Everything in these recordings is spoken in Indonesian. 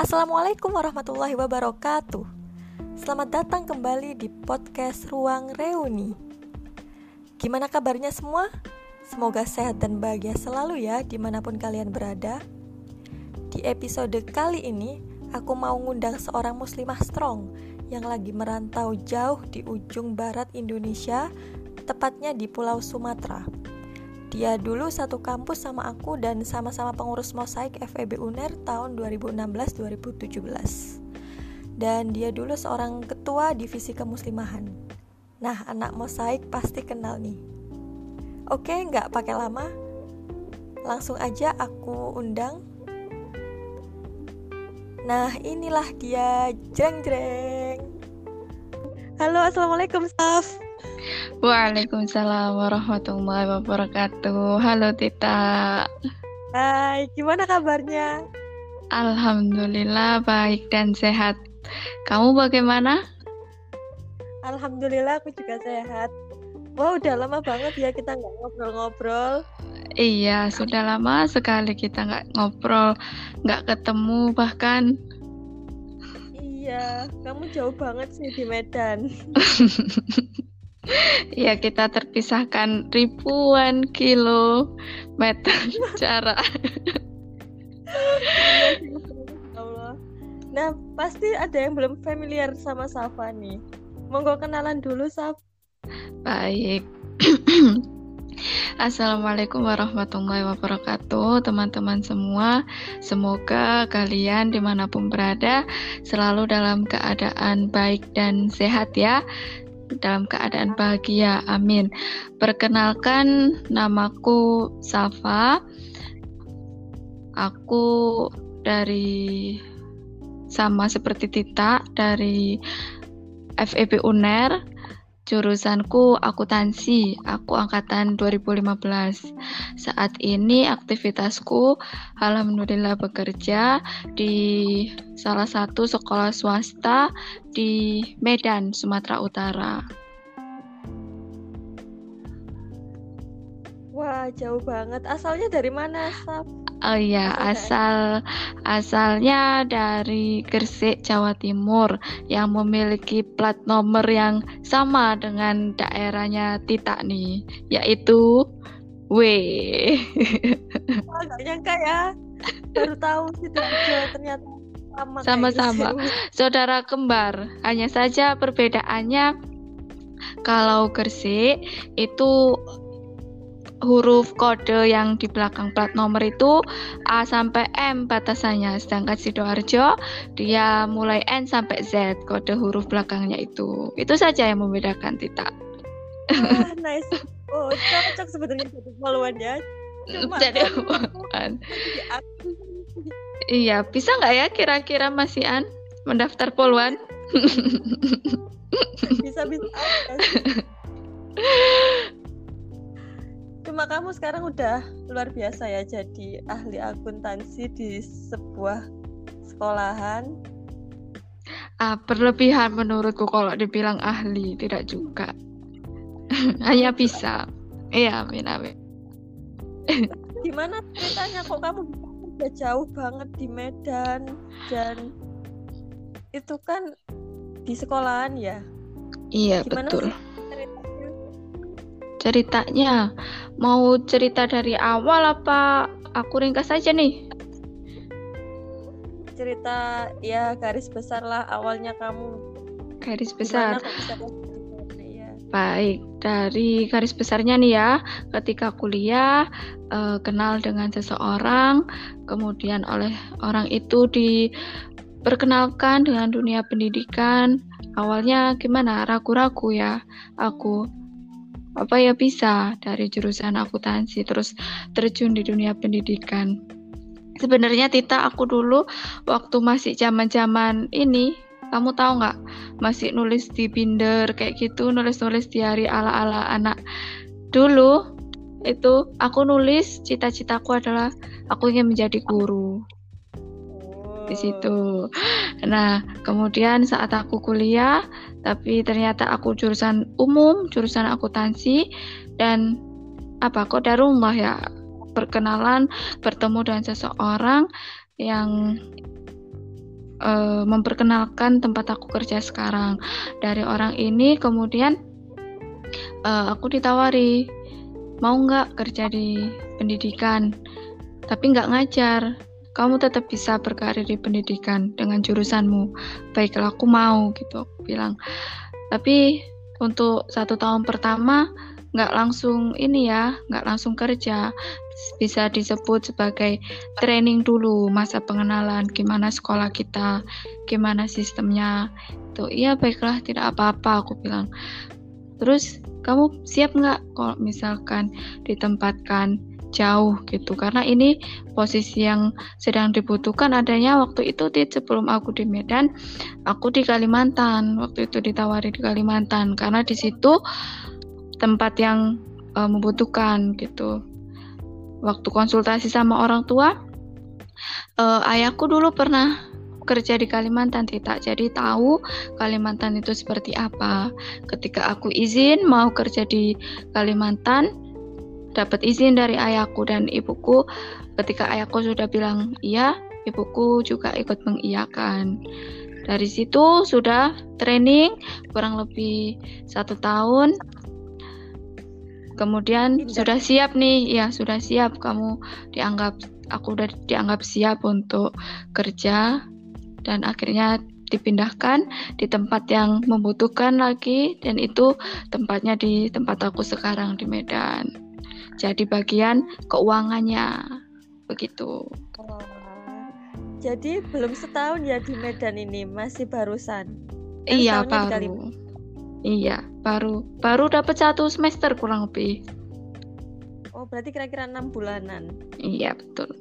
Assalamualaikum warahmatullahi wabarakatuh. Selamat datang kembali di podcast Ruang Reuni. Gimana kabarnya semua? Semoga sehat dan bahagia selalu ya di mana pun kalian berada. Di episode kali ini Aku mau ngundang seorang muslimah strong Yang lagi merantau jauh di ujung barat Indonesia Tepatnya di Pulau Sumatera dia dulu satu kampus sama aku dan sama-sama pengurus mosaik FEB UNER tahun 2016-2017. Dan dia dulu seorang ketua divisi kemuslimahan. Nah, anak mosaik pasti kenal nih. Oke, nggak pakai lama. Langsung aja aku undang. Nah, inilah dia, jreng-jreng. Halo, Assalamualaikum, Staf. Waalaikumsalam warahmatullahi wabarakatuh. Halo Tita. Hai, gimana kabarnya? Alhamdulillah baik dan sehat. Kamu bagaimana? Alhamdulillah aku juga sehat. Wah udah lama banget ya kita nggak ngobrol-ngobrol. Iya sudah lama sekali kita nggak ngobrol, nggak ketemu bahkan. Iya, kamu jauh banget sih di Medan. ya kita terpisahkan ribuan kilometer jarak. Nah, pasti ada yang belum familiar sama Safa nih. Monggo kenalan dulu, Saf. Baik. Assalamualaikum warahmatullahi wabarakatuh teman-teman semua Semoga kalian di mana pun berada Selalu dalam keadaan baik dan sehat ya dalam keadaan bahagia. Amin. Perkenalkan, namaku Safa. Aku dari sama seperti Tita dari FEB UNER Jurusanku akuntansi, aku angkatan 2015. Saat ini aktivitasku alhamdulillah bekerja di salah satu sekolah swasta di Medan, Sumatera Utara. Wah, jauh banget. Asalnya dari mana, Sab? Oh iya, asal asalnya dari Gresik, Jawa Timur yang memiliki plat nomor yang sama dengan daerahnya Tita nih, yaitu W. Wah, gak nyangka ya. Baru tahu sih ternyata sama sama-sama saudara kembar. Hanya saja perbedaannya kalau Gresik itu huruf kode yang di belakang plat nomor itu A sampai M batasannya. Sedangkan Sidoarjo dia mulai N sampai Z kode huruf belakangnya itu. Itu saja yang membedakan Tita. Ah, nice. Oh cocok sebenarnya jadi poluan ya jadi poluan iya bisa nggak ya kira-kira Mas Ian mendaftar poluan bisa bisa Cuma kamu sekarang udah luar biasa ya jadi ahli akuntansi di sebuah sekolahan. Ah, berlebihan menurutku kalau dibilang ahli, tidak juga. Hanya bisa. Iya, amin amin. Gimana ceritanya kok kamu udah jauh banget di Medan dan itu kan di sekolahan ya? Iya, Gimana betul. Sih? Ceritanya? Mau cerita dari awal apa aku ringkas saja nih? Cerita ya garis besar lah awalnya kamu. Garis besar. ya? baik dari garis besarnya nih ya. Ketika kuliah eh, kenal dengan seseorang kemudian oleh orang itu diperkenalkan dengan dunia pendidikan. Awalnya gimana? Ragu-ragu ya aku apa ya bisa dari jurusan akuntansi terus terjun di dunia pendidikan. Sebenarnya Tita aku dulu waktu masih zaman-zaman ini, kamu tahu nggak masih nulis di binder kayak gitu, nulis-nulis di hari ala-ala anak dulu itu aku nulis cita-citaku adalah aku ingin menjadi guru di situ. Nah, kemudian saat aku kuliah, tapi ternyata aku jurusan umum, jurusan akuntansi dan apa kok dari rumah ya perkenalan bertemu dengan seseorang yang uh, memperkenalkan tempat aku kerja sekarang. Dari orang ini kemudian uh, aku ditawari mau nggak kerja di pendidikan, tapi nggak ngajar. Kamu tetap bisa berkarir di pendidikan dengan jurusanmu. Baiklah, aku mau gitu. Aku bilang. Tapi untuk satu tahun pertama nggak langsung ini ya, nggak langsung kerja. Bisa disebut sebagai training dulu, masa pengenalan, gimana sekolah kita, gimana sistemnya. Itu iya baiklah, tidak apa-apa aku bilang. Terus kamu siap nggak kalau misalkan ditempatkan jauh gitu karena ini posisi yang sedang dibutuhkan adanya waktu itu di sebelum aku di Medan aku di Kalimantan waktu itu ditawari di Kalimantan karena di situ tempat yang uh, membutuhkan gitu. Waktu konsultasi sama orang tua, uh, ayahku dulu pernah kerja di Kalimantan tidak jadi tahu Kalimantan itu seperti apa. Ketika aku izin mau kerja di Kalimantan, dapat izin dari ayahku dan ibuku. Ketika ayahku sudah bilang iya, ibuku juga ikut mengiyakan. Dari situ sudah training kurang lebih satu tahun kemudian Tidak. sudah siap nih ya sudah siap kamu dianggap aku udah dianggap siap untuk kerja dan akhirnya dipindahkan di tempat yang membutuhkan lagi dan itu tempatnya di tempat aku sekarang di Medan jadi bagian keuangannya begitu oh, jadi belum setahun ya di Medan ini masih barusan iya baru Iya, baru baru dapat satu semester kurang lebih. Oh, berarti kira-kira enam bulanan. Iya, betul.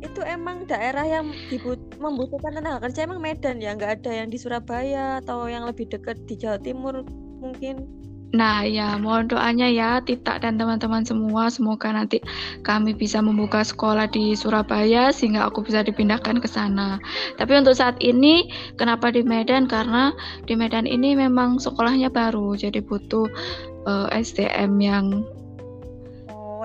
Itu emang daerah yang dibut membutuhkan tenaga kerja emang Medan ya, nggak ada yang di Surabaya atau yang lebih dekat di Jawa Timur mungkin. Nah, ya mohon doanya ya Tita dan teman-teman semua semoga nanti kami bisa membuka sekolah di Surabaya sehingga aku bisa dipindahkan ke sana. Tapi untuk saat ini kenapa di Medan? Karena di Medan ini memang sekolahnya baru jadi butuh uh, eh, SDM yang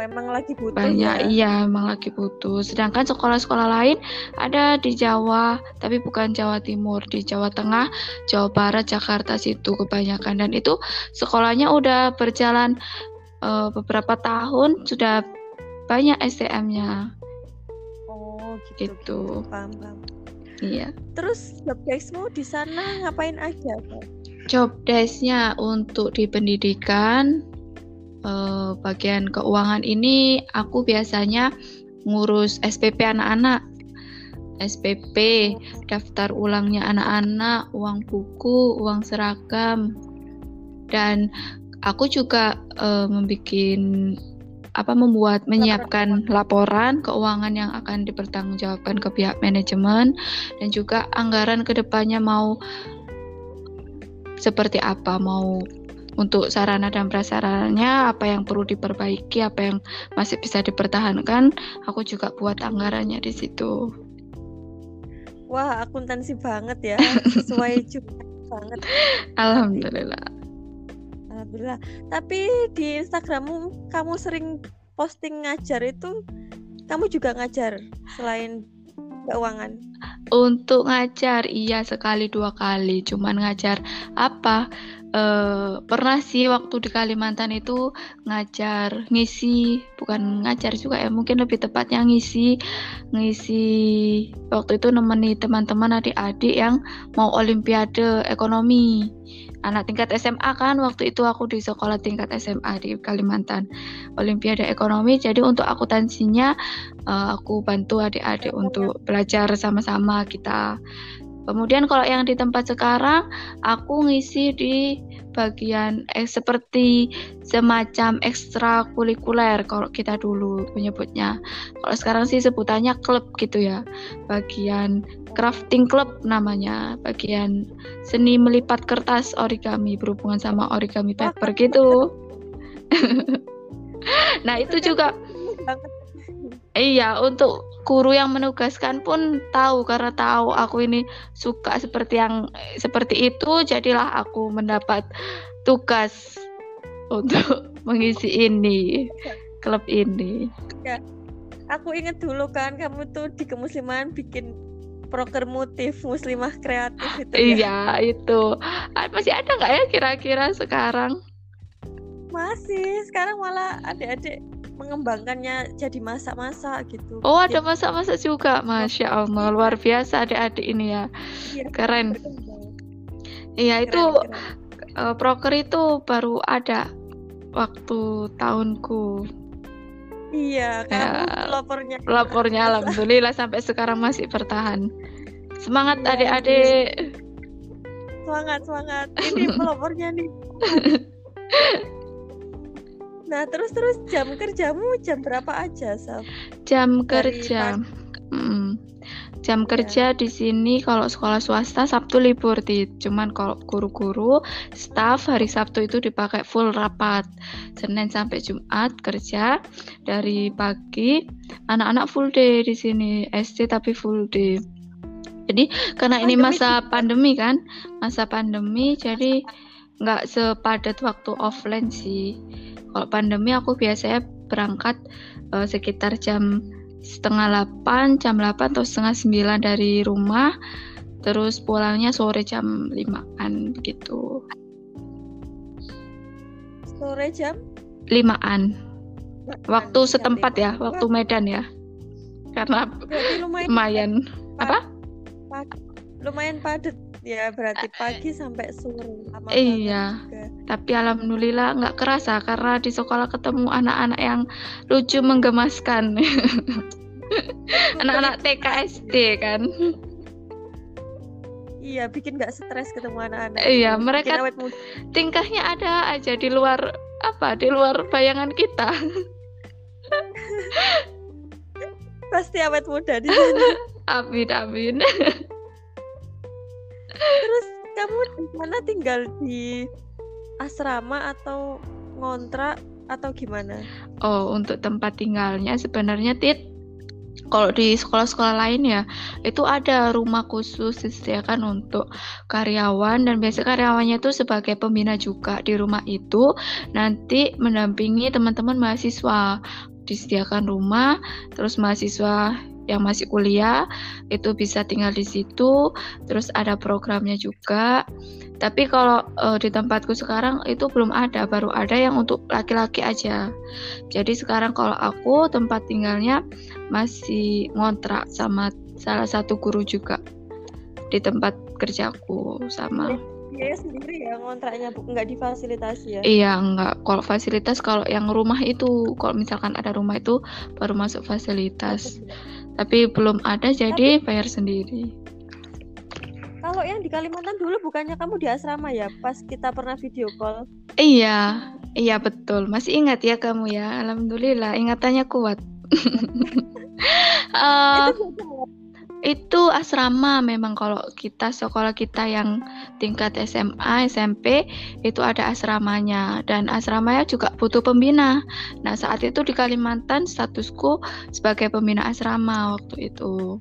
emang lagi butuh banyak ya? iya emang lagi butuh. Sedangkan sekolah-sekolah lain ada di Jawa tapi bukan Jawa Timur. Di Jawa Tengah Jawa Barat Jakarta situ kebanyakan. Dan itu sekolahnya udah berjalan uh, beberapa tahun sudah banyak STM-nya oh gitu, gitu. paham paham. Iya. Terus job deskmu di sana ngapain aja job desknya untuk di pendidikan uh, bagian keuangan ini aku biasanya ngurus SPP anak-anak. SPP, daftar ulangnya anak-anak, uang buku, uang seragam. Dan aku juga uh, membuat apa membuat menyiapkan laporan keuangan yang akan dipertanggungjawabkan ke pihak manajemen dan juga anggaran ke depannya mau seperti apa mau untuk sarana dan prasarannya apa yang perlu diperbaiki apa yang masih bisa dipertahankan aku juga buat anggarannya di situ. Wah akuntansi banget ya. Sesuai juga banget. Alhamdulillah. Alhamdulillah. Tapi di Instagrammu kamu sering posting ngajar itu kamu juga ngajar selain keuangan? Untuk ngajar iya sekali dua kali. Cuman ngajar apa Uh, pernah sih waktu di Kalimantan itu ngajar ngisi bukan ngajar juga ya mungkin lebih tepatnya ngisi ngisi waktu itu nemeni teman-teman adik-adik yang mau olimpiade ekonomi. Anak tingkat SMA kan waktu itu aku di sekolah tingkat SMA di Kalimantan. Olimpiade ekonomi jadi untuk akuntansinya uh, aku bantu adik-adik untuk belajar sama-sama kita Kemudian kalau yang di tempat sekarang aku ngisi di bagian eh, seperti semacam ekstrakurikuler kalau kita dulu menyebutnya. Kalau sekarang sih sebutannya klub gitu ya. Bagian crafting club namanya, bagian seni melipat kertas origami berhubungan sama origami paper gitu. nah, itu juga Iya, untuk guru yang menugaskan pun tahu karena tahu aku ini suka seperti yang seperti itu, jadilah aku mendapat tugas untuk mengisi ini klub ini. Ya, aku inget dulu kan kamu tuh di kemusliman bikin proker motif muslimah kreatif itu ya? iya ya? itu ah, masih ada nggak ya kira-kira sekarang masih sekarang malah adik-adik mengembangkannya jadi masak-masak gitu. Oh, ada masak-masak juga. Masya Allah, luar biasa adik-adik ini ya. Iya, keren. Iya, itu keren. Uh, proker itu baru ada waktu tahunku. Iya, kamu ya, pelopornya. Pelopornya alhamdulillah sampai sekarang masih bertahan. Semangat iya, adik-adik. Semangat, semangat. Ini pelopornya nih. Nah, terus terus jam kerjamu jam berapa aja, Saf? Jam Dari kerja. Hmm. Jam ya. kerja di sini kalau sekolah swasta Sabtu libur, di Cuman kalau guru-guru, staff hari Sabtu itu dipakai full rapat. Senin sampai Jumat kerja dari pagi. Anak-anak full day di sini, SD tapi full day. Jadi karena pandemi ini masa pandemi kan, masa pandemi jadi nggak sepadat waktu offline sih kalau pandemi aku biasanya berangkat uh, sekitar jam setengah 8, jam 8 atau setengah 9 dari rumah. Terus pulangnya sore jam 5-an begitu. Sore jam? 5-an. Waktu setempat ya, waktu Medan ya. Karena lumayan, lumayan apa? Lumayan padat ya berarti pagi sampai sore iya. tapi alhamdulillah nggak kerasa karena di sekolah ketemu anak-anak yang lucu menggemaskan. Anak-anak TK SD kan. Iya bikin nggak stres ketemu anak-anak. Iya mereka tingkahnya ada aja di luar apa di luar bayangan kita. Pasti awet muda di sana. Amin amin Terus kamu di mana? Tinggal di asrama atau ngontrak atau gimana? Oh, untuk tempat tinggalnya sebenarnya Tit kalau di sekolah-sekolah lain ya itu ada rumah khusus disediakan untuk karyawan. Dan biasa karyawannya itu sebagai pembina juga di rumah itu. Nanti mendampingi teman-teman mahasiswa disediakan rumah terus mahasiswa yang masih kuliah itu bisa tinggal di situ terus ada programnya juga. Tapi kalau uh, di tempatku sekarang itu belum ada baru ada yang untuk laki-laki aja. Jadi sekarang kalau aku tempat tinggalnya masih ngontrak sama salah satu guru juga di tempat kerjaku sama. Biaya sendiri ya ngontraknya nggak difasilitasi ya? Iya nggak. Kalau fasilitas kalau yang rumah itu kalau misalkan ada rumah itu baru masuk fasilitas tapi belum ada jadi tapi, bayar sendiri. Kalau yang di Kalimantan dulu bukannya kamu di asrama ya pas kita pernah video call? Iya iya betul. Masih ingat ya kamu ya? Alhamdulillah ingatannya kuat. Uh, itu itu asrama memang kalau kita sekolah kita yang tingkat SMA, SMP itu ada asramanya dan asramanya juga butuh pembina. Nah, saat itu di Kalimantan statusku sebagai pembina asrama waktu itu.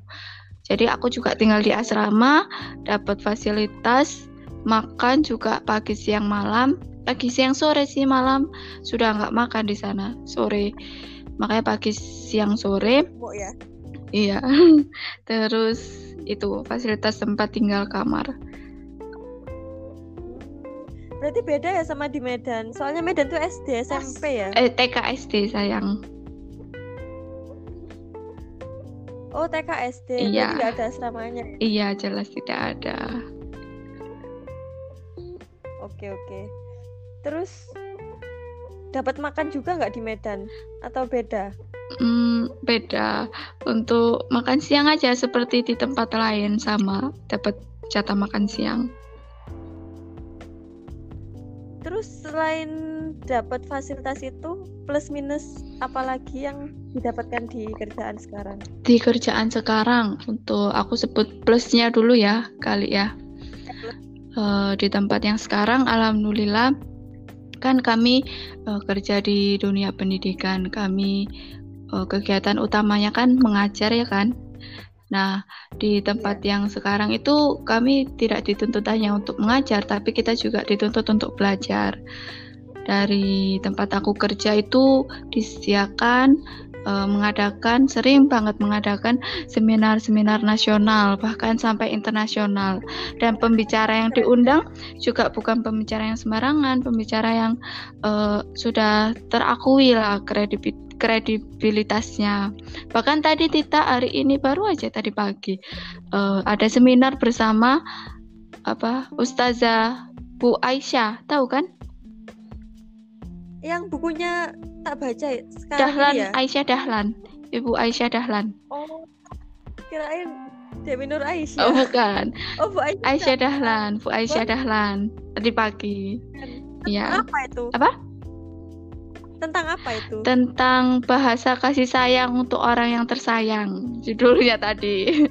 Jadi aku juga tinggal di asrama, dapat fasilitas makan juga pagi siang malam, pagi siang sore sih malam sudah nggak makan di sana sore. Makanya pagi siang sore. Oh, ya Iya. Terus itu fasilitas tempat tinggal kamar. Berarti beda ya sama di Medan. Soalnya Medan tuh SD, SMP ya? Eh TK SD sayang. Oh TK SD. Iya. Tidak ada asramanya. Ya? Iya jelas tidak ada. Oke oke. Terus dapat makan juga nggak di Medan atau beda? Hmm, beda. Untuk makan siang aja seperti di tempat lain sama dapat jatah makan siang. Terus selain dapat fasilitas itu plus minus apalagi yang didapatkan di kerjaan sekarang? Di kerjaan sekarang untuk aku sebut plusnya dulu ya kali ya. Uh, di tempat yang sekarang alhamdulillah kan kami uh, kerja di dunia pendidikan kami uh, kegiatan utamanya kan mengajar ya kan. Nah, di tempat yang sekarang itu kami tidak dituntut hanya untuk mengajar, tapi kita juga dituntut untuk belajar. Dari tempat aku kerja itu disediakan uh, mengadakan sering banget mengadakan seminar-seminar nasional bahkan sampai internasional dan pembicara yang diundang juga bukan pembicara yang sembarangan pembicara yang uh, sudah terakui lah kredibilitasnya. Bahkan tadi Tita hari ini baru aja tadi pagi uh, ada seminar bersama apa Ustazah Bu Aisyah tahu kan? Yang bukunya tak baca sekarang Dahlan ya? Aisyah Dahlan Ibu Aisyah Dahlan. Oh kirain Dewi Nur Aisyah. Oh bukan. Oh Bu Aisyah, Aisyah Dahlan Bu Aisyah Bu... Dahlan tadi pagi. Ya apa itu? Apa tentang apa itu tentang bahasa kasih sayang untuk orang yang tersayang judulnya tadi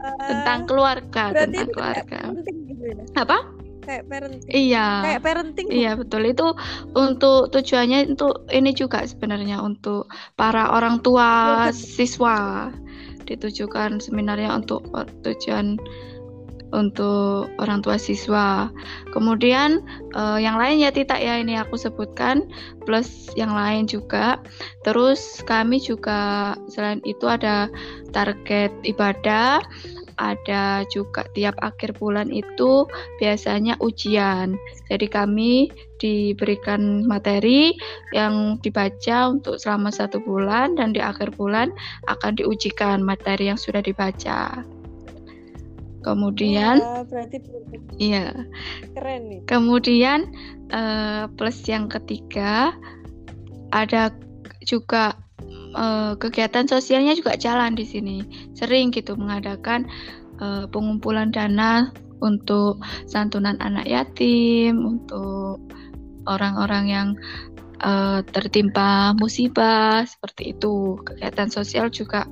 uh, tentang keluarga tentang keluarga gitu ya? apa kayak parenting. Iya. Kayak parenting. Iya betul itu untuk tujuannya untuk ini juga sebenarnya untuk para orang tua ya, siswa ditujukan seminarnya untuk tujuan untuk orang tua siswa. Kemudian uh, yang lain ya Tita ya ini aku sebutkan plus yang lain juga. Terus kami juga selain itu ada target ibadah ada juga tiap akhir bulan itu biasanya ujian. Jadi kami diberikan materi yang dibaca untuk selama satu bulan dan di akhir bulan akan diujikan materi yang sudah dibaca. Kemudian, berarti iya, keren nih. Kemudian uh, plus yang ketiga ada juga uh, kegiatan sosialnya juga jalan di sini. Sering gitu mengadakan uh, pengumpulan dana untuk santunan anak yatim, untuk orang-orang yang uh, tertimpa musibah seperti itu. Kegiatan sosial juga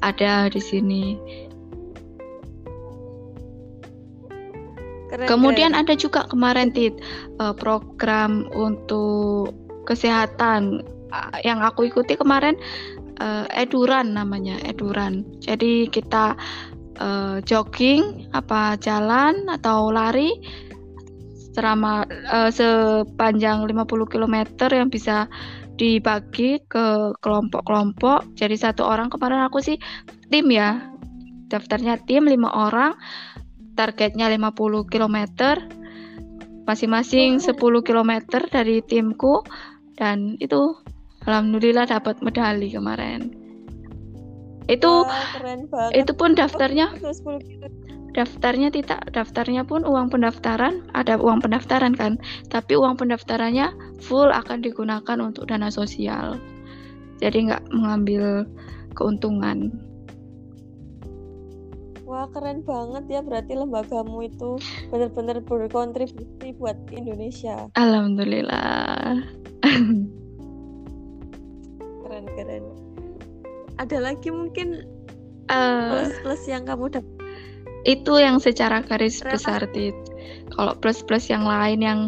ada di sini. Keren, Kemudian keren. ada juga kemarin tit uh, program untuk kesehatan yang aku ikuti kemarin uh, eduran namanya eduran. Jadi kita uh, jogging apa jalan atau lari selama uh, sepanjang 50 km yang bisa dibagi ke kelompok-kelompok. Jadi satu orang kemarin aku sih tim ya. Daftarnya tim lima orang targetnya 50 km masing-masing 10 km dari timku dan itu alhamdulillah dapat medali kemarin. Itu Wah, itu pun daftarnya daftarnya tidak daftarnya pun uang pendaftaran ada uang pendaftaran kan tapi uang pendaftarannya full akan digunakan untuk dana sosial. Jadi nggak mengambil keuntungan Wah keren banget ya berarti lembagamu itu benar-benar berkontribusi buat Indonesia. Alhamdulillah. keren keren ada lagi mungkin uh, eh, plus plus yang kamu dapat itu yang secara garis Rata. besar tit kalau plus plus yang lain yang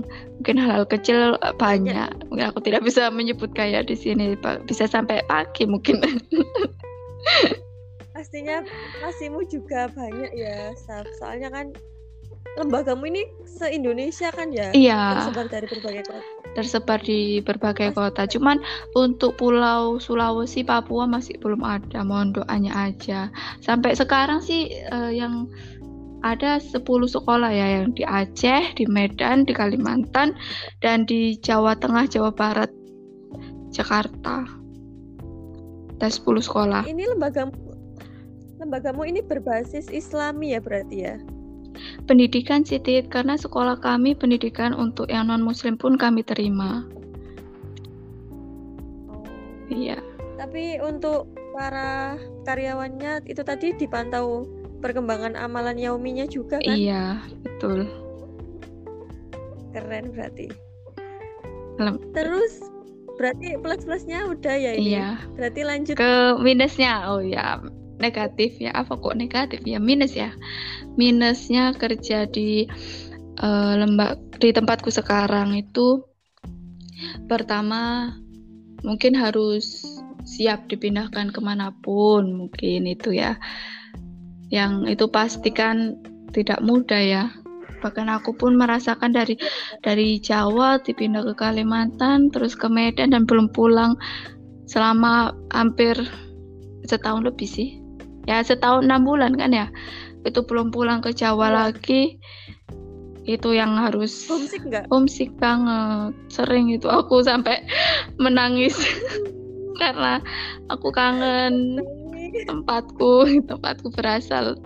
mungkin hal-hal kecil eh, banyak mungkin aku tidak bisa menyebut kayak di sini bisa sampai pagi mungkin pastinya pastimu juga banyak ya soalnya kan lembagamu ini se Indonesia kan ya iya tersebar dari berbagai kota tersebar di berbagai kota. Cuman untuk Pulau Sulawesi, Papua masih belum ada. Mohon doanya aja. Sampai sekarang sih uh, yang ada 10 sekolah ya yang di Aceh, di Medan, di Kalimantan dan di Jawa Tengah, Jawa Barat, Jakarta. Ada 10 sekolah. Ini lembagamu lembagamu ini berbasis Islami ya berarti ya? Pendidikan Siti, karena sekolah kami pendidikan untuk yang non muslim pun kami terima. Oh. Iya. Tapi untuk para karyawannya itu tadi dipantau perkembangan amalan yauminya juga kan? Iya, betul. Keren berarti. Lem Terus berarti plus-plusnya udah ya ini. Iya. Berarti lanjut ke minusnya. Oh ya, negatif ya. Apa kok negatif ya? Minus ya. Minusnya kerja di uh, lembak di tempatku sekarang itu pertama mungkin harus siap dipindahkan ke mana pun mungkin itu ya. Yang itu pastikan tidak mudah ya. Bahkan aku pun merasakan dari dari Jawa dipindah ke Kalimantan terus ke Medan dan belum pulang selama hampir setahun lebih sih ya setahun enam bulan kan ya? Itu belum pulang ke Jawa ya. lagi. Itu yang harus homesick nggak? homesick banget. Sering itu aku sampai menangis. Karena aku kangen tempatku tempatku berasal.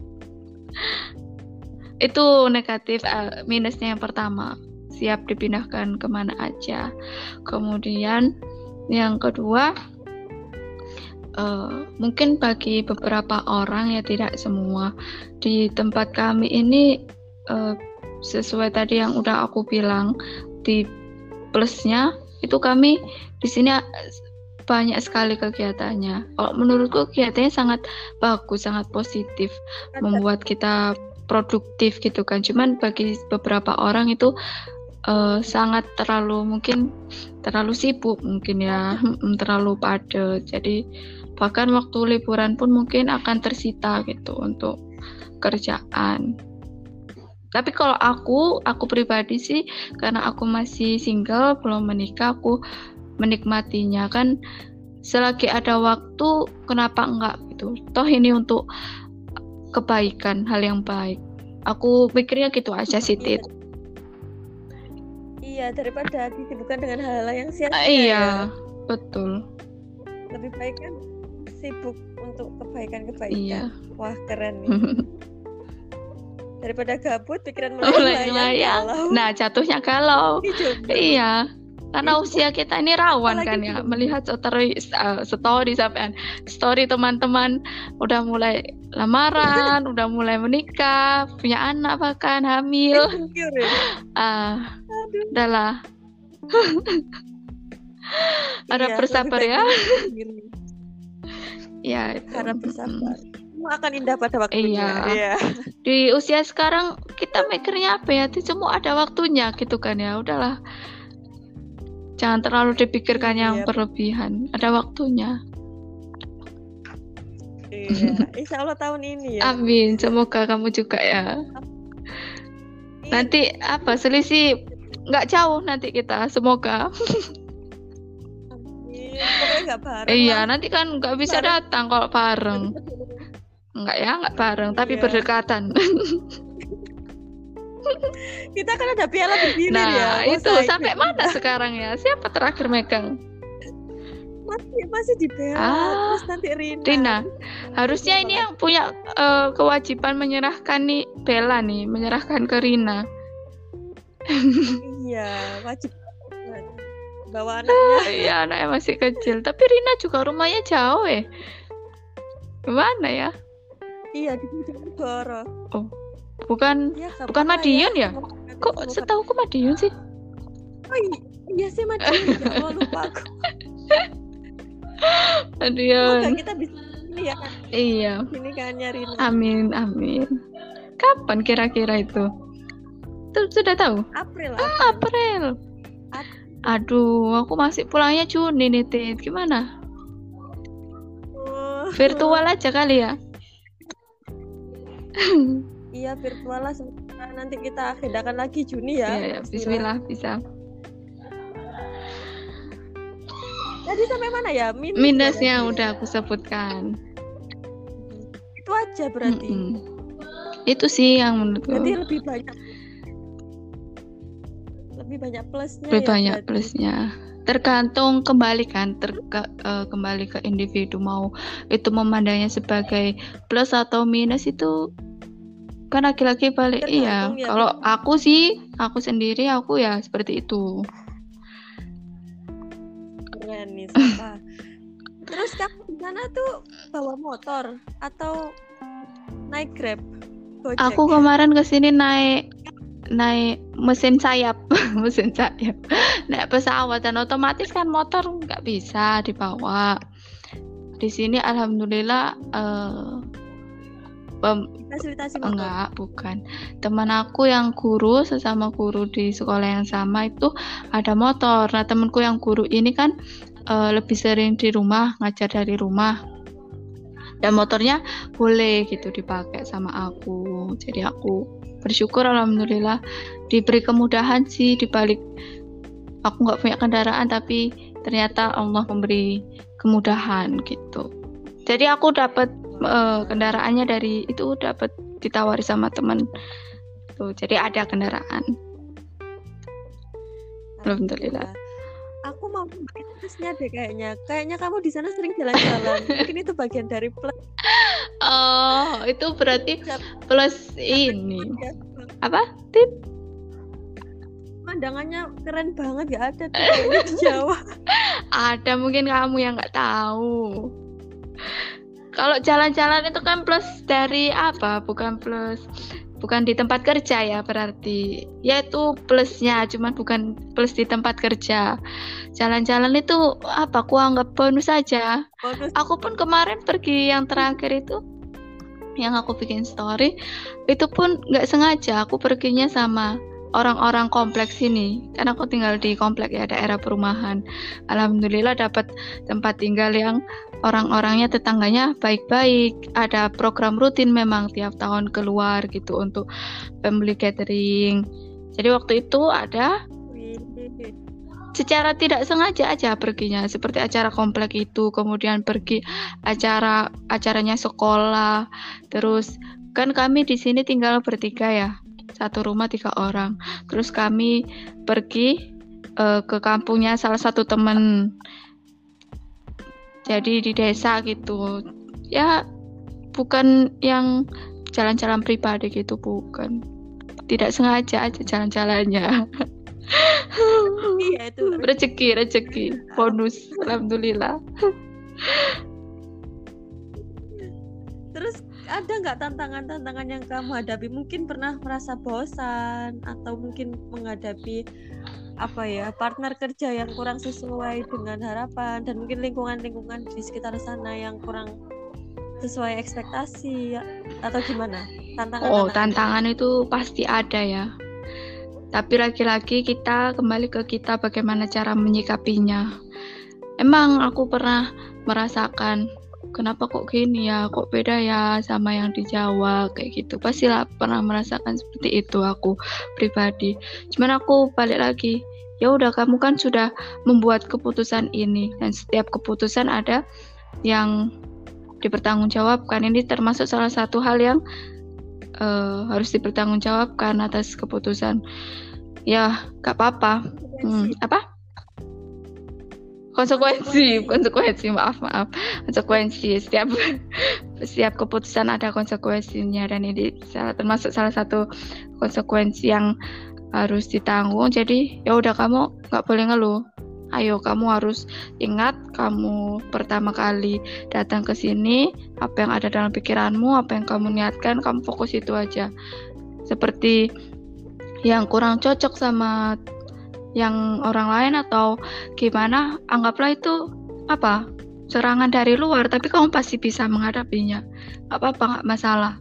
Itu negatif uh, minusnya yang pertama. Siap dipindahkan ke mana aja. Kemudian yang kedua uh, mungkin bagi beberapa orang ya tidak semua di tempat kami ini uh, sesuai tadi yang udah aku bilang di plusnya itu kami di sini banyak sekali kegiatannya. Kalau menurutku kegiatannya sangat bagus, sangat positif, membuat kita produktif gitu kan. Cuman bagi beberapa orang itu uh, sangat terlalu mungkin terlalu sibuk mungkin ya, terlalu padat. Jadi bahkan waktu liburan pun mungkin akan tersita gitu untuk kerjaan. Tapi kalau aku, aku pribadi sih karena aku masih single, belum menikah, aku menikmatinya kan selagi ada waktu kenapa enggak gitu toh ini untuk kebaikan hal yang baik aku pikirnya gitu aja sih Tit iya daripada disibukkan dengan hal-hal yang sia-sia uh, iya ya. betul. Lebih baik kan sibuk untuk kebaikan-kebaikan. Iya. wah keren nih. Daripada gabut pikiran melayang. Nah jatuhnya galau. Iya karena usia kita ini rawan kan ya. melihat story uh, story sampai story teman-teman udah mulai lamaran udah mulai menikah punya anak bahkan hamil. Ah. uh, udahlah harap iya, bersabar ya. ya itu. harap bersabar. Semua akan indah pada waktunya. Iya. iya. Di usia sekarang kita mikirnya apa ya? Itu semua ada waktunya gitu kan ya. Udahlah. Jangan terlalu dipikirkan yang iya. berlebihan. Ada waktunya. Iya. Insya Allah tahun ini ya. Amin. Semoga kamu juga ya. Nanti apa? Selisih nggak jauh nanti kita semoga bareng iya nanti kan nggak bisa bareng. datang kalau bareng nggak ya nggak bareng tapi iya. berdekatan kita kan ada piala berdiri nah, ya. Nah, itu sampai mana sekarang ya? Siapa terakhir megang? Masih masih di piala. Ah, Terus nanti Rina. Rina. Harusnya ini yang punya uh, kewajiban menyerahkan nih Bella nih, menyerahkan ke Rina. Iya, wajib bawa anaknya. iya, anaknya masih kecil. Tapi Rina juga rumahnya jauh ya. Gimana ya? Iya, di Bojonegoro. Oh, Bukan ya, bukan Madiun ya? ya? Kok setahu aku Madiun sih? Oh iya, iya sih Madiun. ya oh, lupa aku. Madiun. Semoga kita bisa ini ya. Iya. Ini kan nyari. Amin, amin. Kapan kira-kira itu? Tuh, sudah tahu? April. Ah, April. Aduh, aku masih pulangnya Juni nih, Tit. Gimana? Oh. Virtual aja kali ya. Iya virtual lah sementara nanti kita agendakan lagi Juni ya. Iya, ya, Bismillah bisa. Jadi sampai mana ya? Minus Minusnya ya? udah aku sebutkan. Itu aja berarti. Mm -mm. Itu sih yang menurutku. Jadi lebih banyak lebih banyak plusnya. Lebih ya, banyak berarti. plusnya. Tergantung kembali kan, ter uh, kembali ke individu mau itu memandangnya sebagai plus atau minus itu kan laki-laki balik iya ya, kalau aku sih aku sendiri aku ya seperti itu keren nih terus kamu di sana tuh bawa motor atau naik grab Gojek? aku kemarin ke sini naik naik mesin sayap mesin sayap naik pesawat dan otomatis kan motor nggak bisa dibawa di sini alhamdulillah uh, fasilitasi motor? Enggak, bukan. Teman aku yang guru sesama guru di sekolah yang sama itu ada motor. Nah, temanku yang guru ini kan uh, lebih sering di rumah, ngajar dari rumah. Dan motornya boleh gitu dipakai sama aku. Jadi aku bersyukur alhamdulillah diberi kemudahan sih dibalik aku nggak punya kendaraan tapi ternyata Allah memberi kemudahan gitu. Jadi aku dapat uh, kendaraannya dari itu dapat ditawari sama teman. Tuh jadi ada kendaraan. Alhamdulillah aku mau plusnya deh kayaknya. Kayaknya kamu di sana sering jalan-jalan. Mungkin itu bagian dari plus. Oh itu berarti plus ini. Apa? Tip? Pemandangannya keren banget gak ada tuh di Jawa. Ada mungkin kamu yang nggak tahu. Kalau jalan-jalan itu kan plus dari apa? Bukan plus bukan di tempat kerja ya berarti. Ya itu plusnya, cuman bukan plus di tempat kerja. Jalan-jalan itu apa? Aku anggap bonus saja. Bonus. Aku pun kemarin pergi yang terakhir itu yang aku bikin story itu pun nggak sengaja aku perginya sama orang-orang kompleks ini karena aku tinggal di komplek ya daerah perumahan alhamdulillah dapat tempat tinggal yang orang-orangnya tetangganya baik-baik ada program rutin memang tiap tahun keluar gitu untuk family catering jadi waktu itu ada secara tidak sengaja aja perginya seperti acara komplek itu kemudian pergi acara acaranya sekolah. Terus kan kami di sini tinggal bertiga ya satu rumah tiga orang. Terus kami pergi uh, ke kampungnya salah satu teman jadi di desa gitu. Ya bukan yang jalan-jalan pribadi gitu bukan. Tidak sengaja aja jalan-jalannya. Iya itu rezeki rezeki. bonus alhamdulillah ada nggak tantangan-tantangan yang kamu hadapi? Mungkin pernah merasa bosan atau mungkin menghadapi apa ya partner kerja yang kurang sesuai dengan harapan dan mungkin lingkungan-lingkungan di sekitar sana yang kurang sesuai ekspektasi ya, atau gimana? Tantangan oh tantangan itu pasti ada ya. Tapi lagi-lagi kita kembali ke kita bagaimana cara menyikapinya. Emang aku pernah merasakan kenapa kok gini ya kok beda ya sama yang di Jawa kayak gitu. Pastilah pernah merasakan seperti itu aku pribadi. Cuman aku balik lagi ya udah kamu kan sudah membuat keputusan ini dan setiap keputusan ada yang dipertanggungjawabkan. Ini termasuk salah satu hal yang uh, harus dipertanggungjawabkan atas keputusan. Ya gak apa-apa. Hmm, apa konsekuensi konsekuensi maaf maaf. Konsekuensi setiap setiap keputusan ada konsekuensinya dan ini termasuk salah satu konsekuensi yang harus ditanggung. Jadi ya udah kamu nggak boleh ngeluh. Ayo kamu harus ingat kamu pertama kali datang ke sini apa yang ada dalam pikiranmu apa yang kamu niatkan kamu fokus itu aja. Seperti yang kurang cocok sama yang orang lain atau gimana anggaplah itu apa serangan dari luar tapi kamu pasti bisa menghadapinya. Apa apa nggak masalah.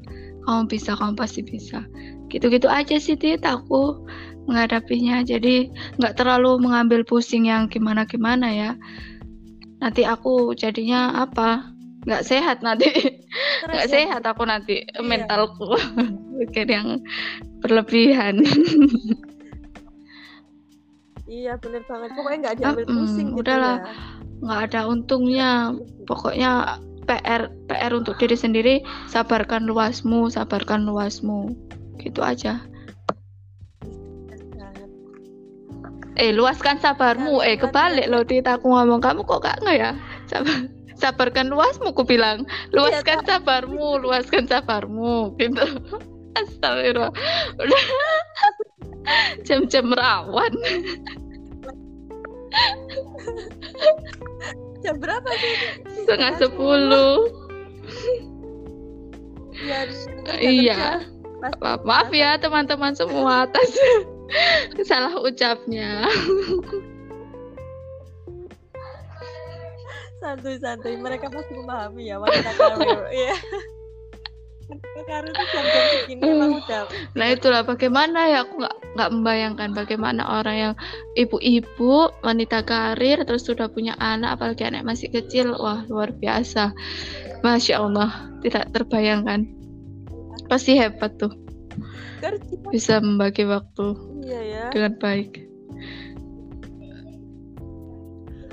Kamu bisa kamu pasti bisa. Gitu-gitu aja sih Tit aku menghadapinya. Jadi nggak terlalu mengambil pusing yang gimana-gimana ya. Nanti aku jadinya apa nggak sehat nanti. Nggak ya? sehat aku nanti iya. mentalku. Mikir yang berlebihan Iya bener banget. Pokoknya nggak diambil uh, pusing gitu udahlah. ya. Nggak ada untungnya. Pokoknya PR PR untuk diri sendiri sabarkan luasmu, sabarkan luasmu. Gitu aja. Eh luaskan sabarmu. Eh kebalik loh Tita aku ngomong kamu kok gak nggak ya? Sabar sabarkan luasmu ku bilang iya, luaskan iya, sabarmu luaskan sabarmu gitu astagfirullah udah jam-jam rawan Jam berapa sih? Setengah sepuluh. Ya, iya. Ma maaf ya teman-teman semua atas salah ucapnya. Santuy-santuy, mereka pasti memahami ya wanita karir. Iya segini emang udah nah itulah bagaimana ya aku nggak nggak membayangkan bagaimana orang yang ibu-ibu wanita karir terus sudah punya anak apalagi anak masih kecil wah luar biasa. Masya allah tidak terbayangkan. Pasti hebat tuh. Bisa membagi waktu iya ya. dengan baik.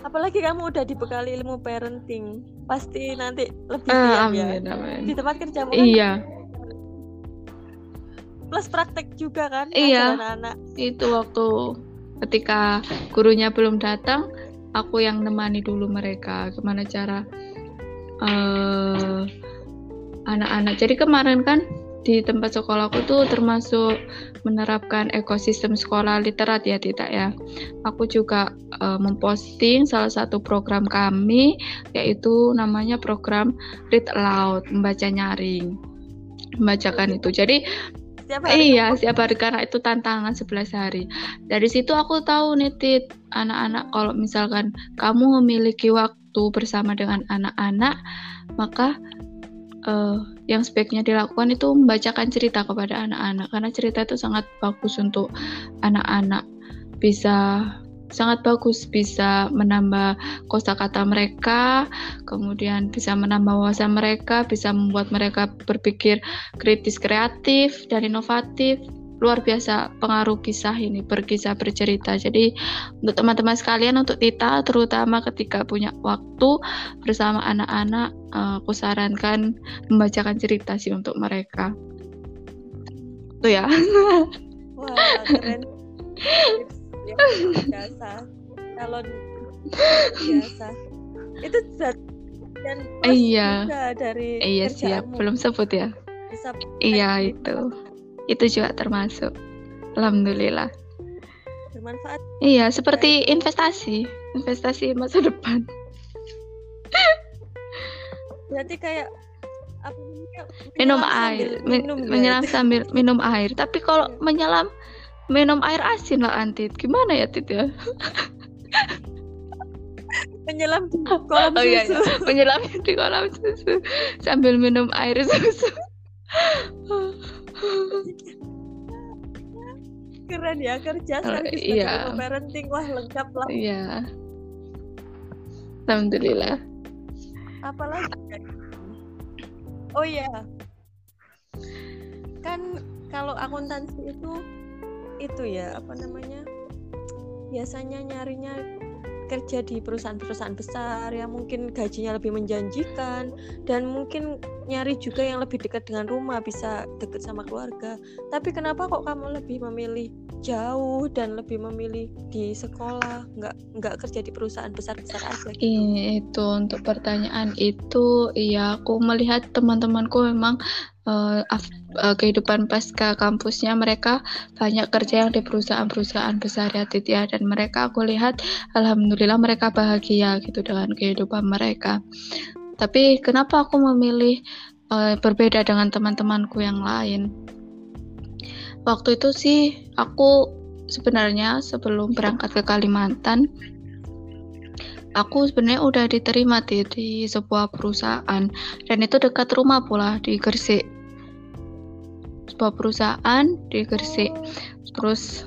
Apalagi kamu udah dibekali ilmu parenting. Pasti nanti lebih uh, diam ya. amin. di tempat kerjamu kan iya plus praktek juga kan iya anak-anak itu waktu ketika gurunya belum datang aku yang nemani dulu mereka gimana cara uh, anak-anak jadi kemarin kan di tempat sekolahku tuh termasuk menerapkan ekosistem sekolah literat ya tidak ya. Aku juga uh, memposting salah satu program kami yaitu namanya program Read Aloud, membaca nyaring. Membacakan itu. Jadi setiap hari iya setiap hari karena itu tantangan 11 hari. Dari situ aku tahu nih tit anak-anak kalau misalkan kamu memiliki waktu bersama dengan anak-anak maka uh, yang sebaiknya dilakukan itu membacakan cerita kepada anak-anak. Karena cerita itu sangat bagus untuk anak-anak bisa sangat bagus bisa menambah kosakata mereka, kemudian bisa menambah wawasan mereka, bisa membuat mereka berpikir kritis kreatif dan inovatif. Luar biasa pengaruh kisah ini berkisah bercerita. Jadi untuk teman-teman sekalian untuk Tita terutama ketika punya waktu bersama anak-anak uh, aku sarankan membacakan cerita sih untuk mereka. Tuh ya. Wah keren biasa. Kalau biasa. Itu zat dan iya. dari iya siap belum sebut ya. Bisa iya itu. itu. Juga termasuk. Alhamdulillah. Bermanfaat. Iya seperti investasi. Investasi masa depan. Berarti kayak apa minum air. minum menyelam sambil minum air. Tapi kalau iya. menyelam minum air asin lah antit gimana ya tit ya? Menyelam di kolam oh, iya, iya. menyelam di kolam susu. Sambil minum air susu. Keren ya kerja uh, iya. parenting. Wah lengkap lah. Iya. Alhamdulillah. Apalagi oh iya. Kan kalau akuntansi itu itu ya apa namanya biasanya nyarinya kerja di perusahaan-perusahaan besar yang mungkin gajinya lebih menjanjikan dan mungkin nyari juga yang lebih dekat dengan rumah bisa dekat sama keluarga tapi kenapa kok kamu lebih memilih jauh dan lebih memilih di sekolah nggak nggak kerja di perusahaan besar-besar aja gitu? itu untuk pertanyaan itu ya aku melihat teman-temanku memang uh, uh, kehidupan pasca kampusnya mereka banyak kerja yang di perusahaan-perusahaan besar ya Tit ya. Dan mereka aku lihat alhamdulillah mereka bahagia gitu dengan kehidupan mereka. Tapi kenapa aku memilih uh, berbeda dengan teman-temanku yang lain? Waktu itu sih aku sebenarnya sebelum berangkat ke Kalimantan aku sebenarnya udah diterima di, di sebuah perusahaan. Dan itu dekat rumah pula di Gresik sebuah perusahaan di Gresik. Terus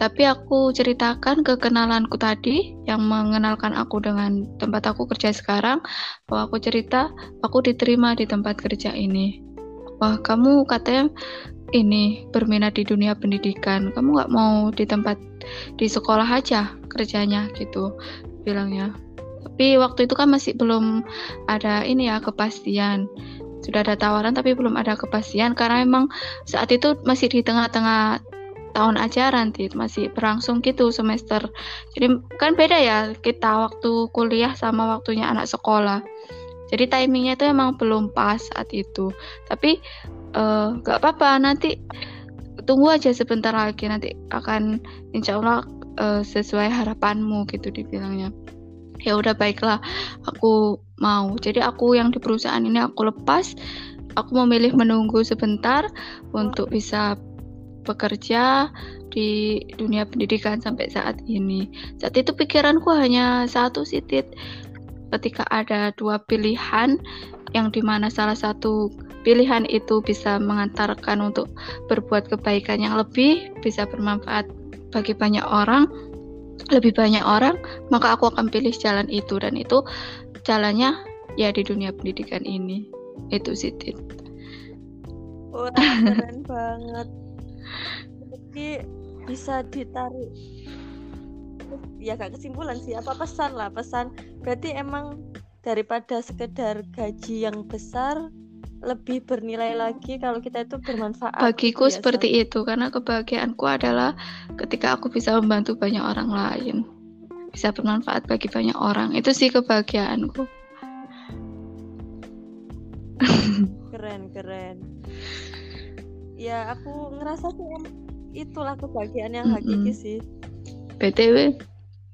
tapi aku ceritakan ke kenalanku tadi yang mengenalkan aku dengan tempat aku kerja sekarang bahwa aku cerita aku diterima di tempat kerja ini. Wah kamu katanya ini berminat di dunia pendidikan. Kamu nggak mau di tempat di sekolah aja kerjanya gitu bilangnya. Tapi waktu itu kan masih belum ada ini ya kepastian sudah ada tawaran tapi belum ada kepastian. Karena memang saat itu masih di tengah-tengah tahun ajaran sih masih berlangsung gitu semester. Jadi kan beda ya kita waktu kuliah sama waktunya anak sekolah. Jadi timingnya itu emang belum pas saat itu. Tapi uh, gak apa-apa nanti tunggu aja sebentar lagi. Nanti akan insya Allah uh, sesuai harapanmu gitu dibilangnya. Ya udah baiklah. Aku mau. Jadi aku yang di perusahaan ini aku lepas. Aku memilih menunggu sebentar untuk bisa bekerja di dunia pendidikan sampai saat ini. Saat itu pikiranku hanya satu sitit ketika ada dua pilihan yang di mana salah satu pilihan itu bisa mengantarkan untuk berbuat kebaikan yang lebih bisa bermanfaat bagi banyak orang lebih banyak orang, maka aku akan pilih jalan itu. Dan itu jalannya ya di dunia pendidikan ini. Itu sih Tit. Oh, keren banget. Jadi bisa ditarik ya gak kesimpulan sih apa pesan lah pesan berarti emang daripada sekedar gaji yang besar lebih bernilai lagi kalau kita itu bermanfaat. Bagiku ya, seperti itu karena kebahagiaanku adalah ketika aku bisa membantu banyak orang lain, bisa bermanfaat bagi banyak orang. Itu sih kebahagiaanku. Keren keren. Ya aku ngerasa sih itulah kebahagiaan yang mm -mm. hakiki sih. btw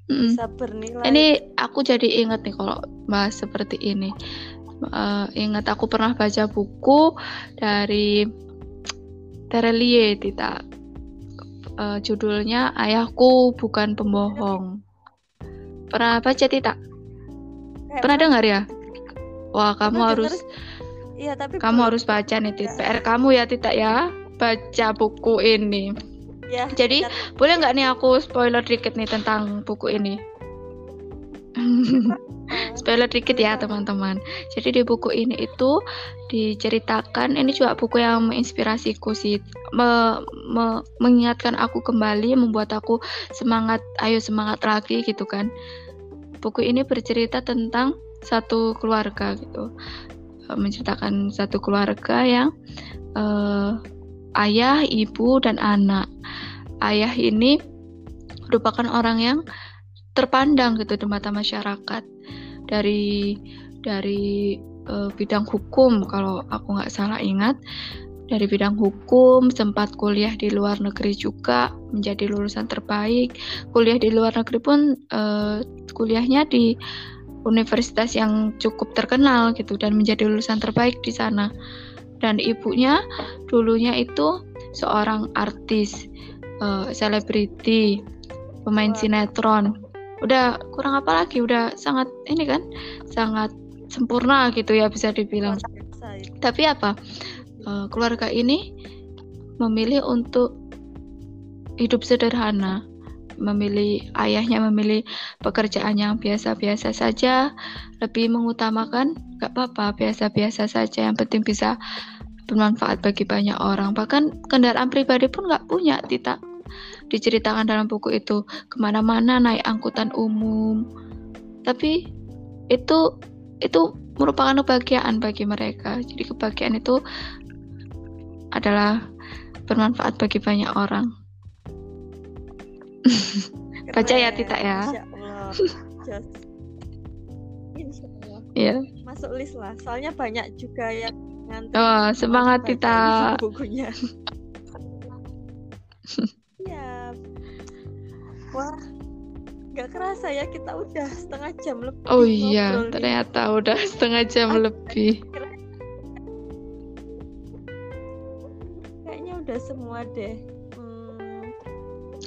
bisa bernilai. Ini aku jadi inget nih kalau bahas seperti ini uh, ingat aku pernah baca buku dari Terelie Tita uh, judulnya Ayahku Bukan Pembohong pernah baca Tita? Pernah dengar ya? Wah kamu harus Iya, tapi kamu harus baca nih Tita. PR kamu ya Tita ya? Baca buku ini. Ya, jadi ya. boleh nggak nih aku spoiler dikit nih tentang buku ini Spoiler dikit ya teman-teman. Jadi di buku ini itu diceritakan ini juga buku yang menginspirasiku sih, me, me, mengingatkan aku kembali, membuat aku semangat, ayo semangat lagi gitu kan. Buku ini bercerita tentang satu keluarga gitu, menceritakan satu keluarga yang uh, ayah, ibu dan anak. Ayah ini merupakan orang yang terpandang gitu di mata masyarakat. Dari dari uh, bidang hukum kalau aku nggak salah ingat dari bidang hukum sempat kuliah di luar negeri juga menjadi lulusan terbaik. Kuliah di luar negeri pun uh, kuliahnya di universitas yang cukup terkenal gitu dan menjadi lulusan terbaik di sana. Dan ibunya dulunya itu seorang artis eh, selebriti uh, pemain sinetron udah kurang apa lagi udah sangat ini kan sangat sempurna gitu ya bisa dibilang. Tapi apa? Uh, keluarga ini memilih untuk hidup sederhana memilih ayahnya memilih pekerjaan yang biasa-biasa saja lebih mengutamakan gak apa-apa biasa-biasa saja. Yang penting bisa bermanfaat bagi banyak orang. Bahkan kendaraan pribadi pun nggak punya tidak diceritakan dalam buku itu ke mana-mana naik angkutan umum tapi itu itu merupakan kebahagiaan bagi mereka jadi kebahagiaan itu adalah bermanfaat bagi banyak orang baca ya Tita ya Iya. Masuk list lah. Soalnya banyak juga yang ngantri. Oh, semangat Tita. Bukunya. Wah, nggak kerasa ya kita udah setengah jam lebih. Oh iya, ternyata udah setengah jam ah, lebih. Kayaknya udah semua deh. Hmm,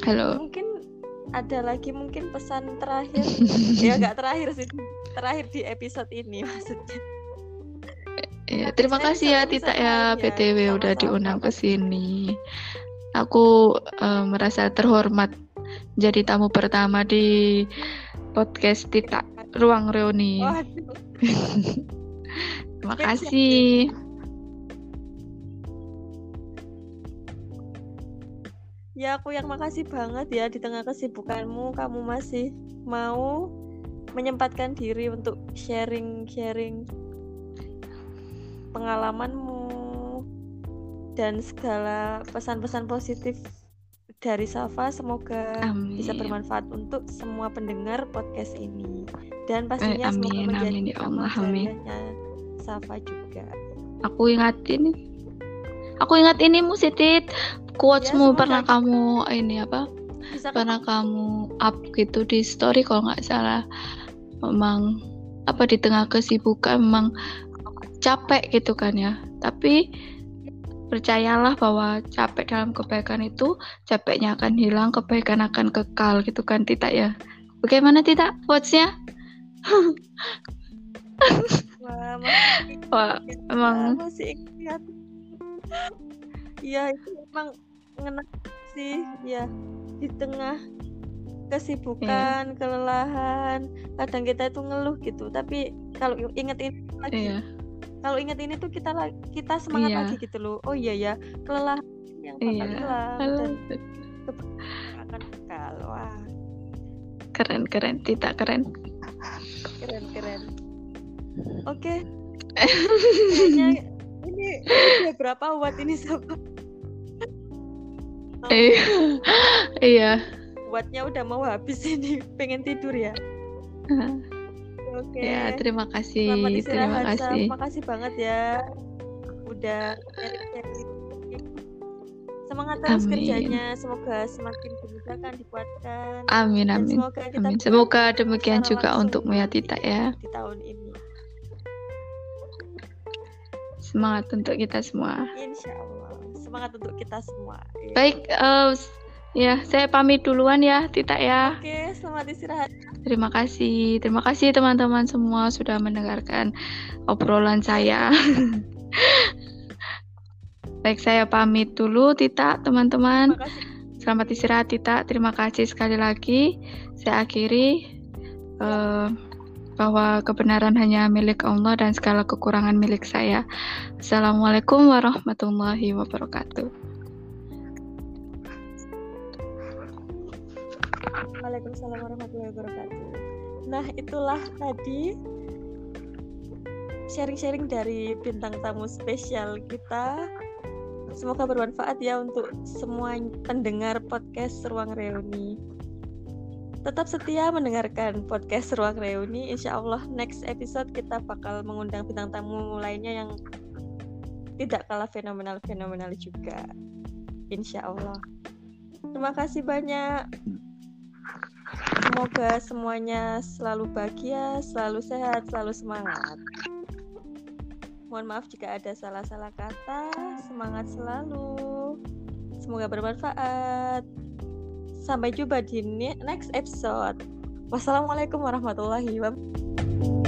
Halo. Mungkin ada lagi mungkin pesan terakhir. ya nggak terakhir sih, terakhir di episode ini maksudnya. Ya, terima kasih ya Tita ya PTW udah diundang ke sini. Aku uh, merasa terhormat jadi tamu pertama di podcast Tita Ruang Reuni. Terima kasih. Ya aku yang makasih banget ya di tengah kesibukanmu kamu masih mau menyempatkan diri untuk sharing-sharing pengalamanmu dan segala pesan-pesan positif dari Safa semoga amin. bisa bermanfaat untuk semua pendengar podcast ini dan pastinya eh, amin, semoga menjadi amin, ya Allah, amin. Safa juga. Aku ingat ini. Aku ingat ini Musitit quotesmu ya, pernah kamu ini apa? Bisa pernah kamu up gitu di story kalau nggak salah. Memang apa di tengah kesibukan memang capek gitu kan ya. Tapi percayalah bahwa capek dalam kebaikan itu capeknya akan hilang kebaikan akan kekal gitu kan Tita ya? Bagaimana Tita? Quotesnya? Wah, wah emang iya itu emang ngena sih ya. Di tengah kesibukan, yeah. kelelahan, kadang kita itu ngeluh gitu. Tapi kalau inget ini lagi, yeah kalau ingat ini tuh kita kita semangat iya. lagi gitu loh. Oh iya ya kelelahan yang bakal iya. hilang dan akan wah keren keren. Tidak keren. Keren keren. Oke. Okay. ini ini berapa watt ini sobat oh. iya. Wattnya udah mau habis ini. Pengen tidur ya oke. Okay. ya terima kasih terima kasih terima kasih. Banget ya. Udah semangat terus amin. kerjanya. Semoga semakin dimudahkan dikuatkan. Amin amin. semoga kita amin. semoga demikian juga untukmu ya Tita ya. di tahun ini. Semangat untuk kita semua. Insya Allah. Semangat untuk kita semua. Ya. baik uh, ya saya pamit duluan ya Tita ya oke selamat istirahat terima kasih terima kasih teman-teman semua sudah mendengarkan obrolan saya Baik, saya pamit dulu, Tita, teman-teman. Selamat istirahat, Tita. Terima kasih sekali lagi. Saya akhiri uh, bahwa kebenaran hanya milik Allah dan segala kekurangan milik saya. Assalamualaikum warahmatullahi wabarakatuh. Waalaikumsalam warahmatullahi wabarakatuh. Nah, itulah tadi sharing-sharing dari bintang tamu spesial kita Semoga bermanfaat ya untuk semua pendengar podcast Ruang Reuni. Tetap setia mendengarkan podcast Ruang Reuni. Insya Allah next episode kita bakal mengundang bintang tamu lainnya yang tidak kalah fenomenal-fenomenal juga. Insya Allah. Terima kasih banyak. Semoga semuanya selalu bahagia, selalu sehat, selalu semangat. Mohon maaf jika ada salah-salah kata. Semangat selalu. Semoga bermanfaat. Sampai jumpa di next episode. Wassalamualaikum warahmatullahi wabarakatuh.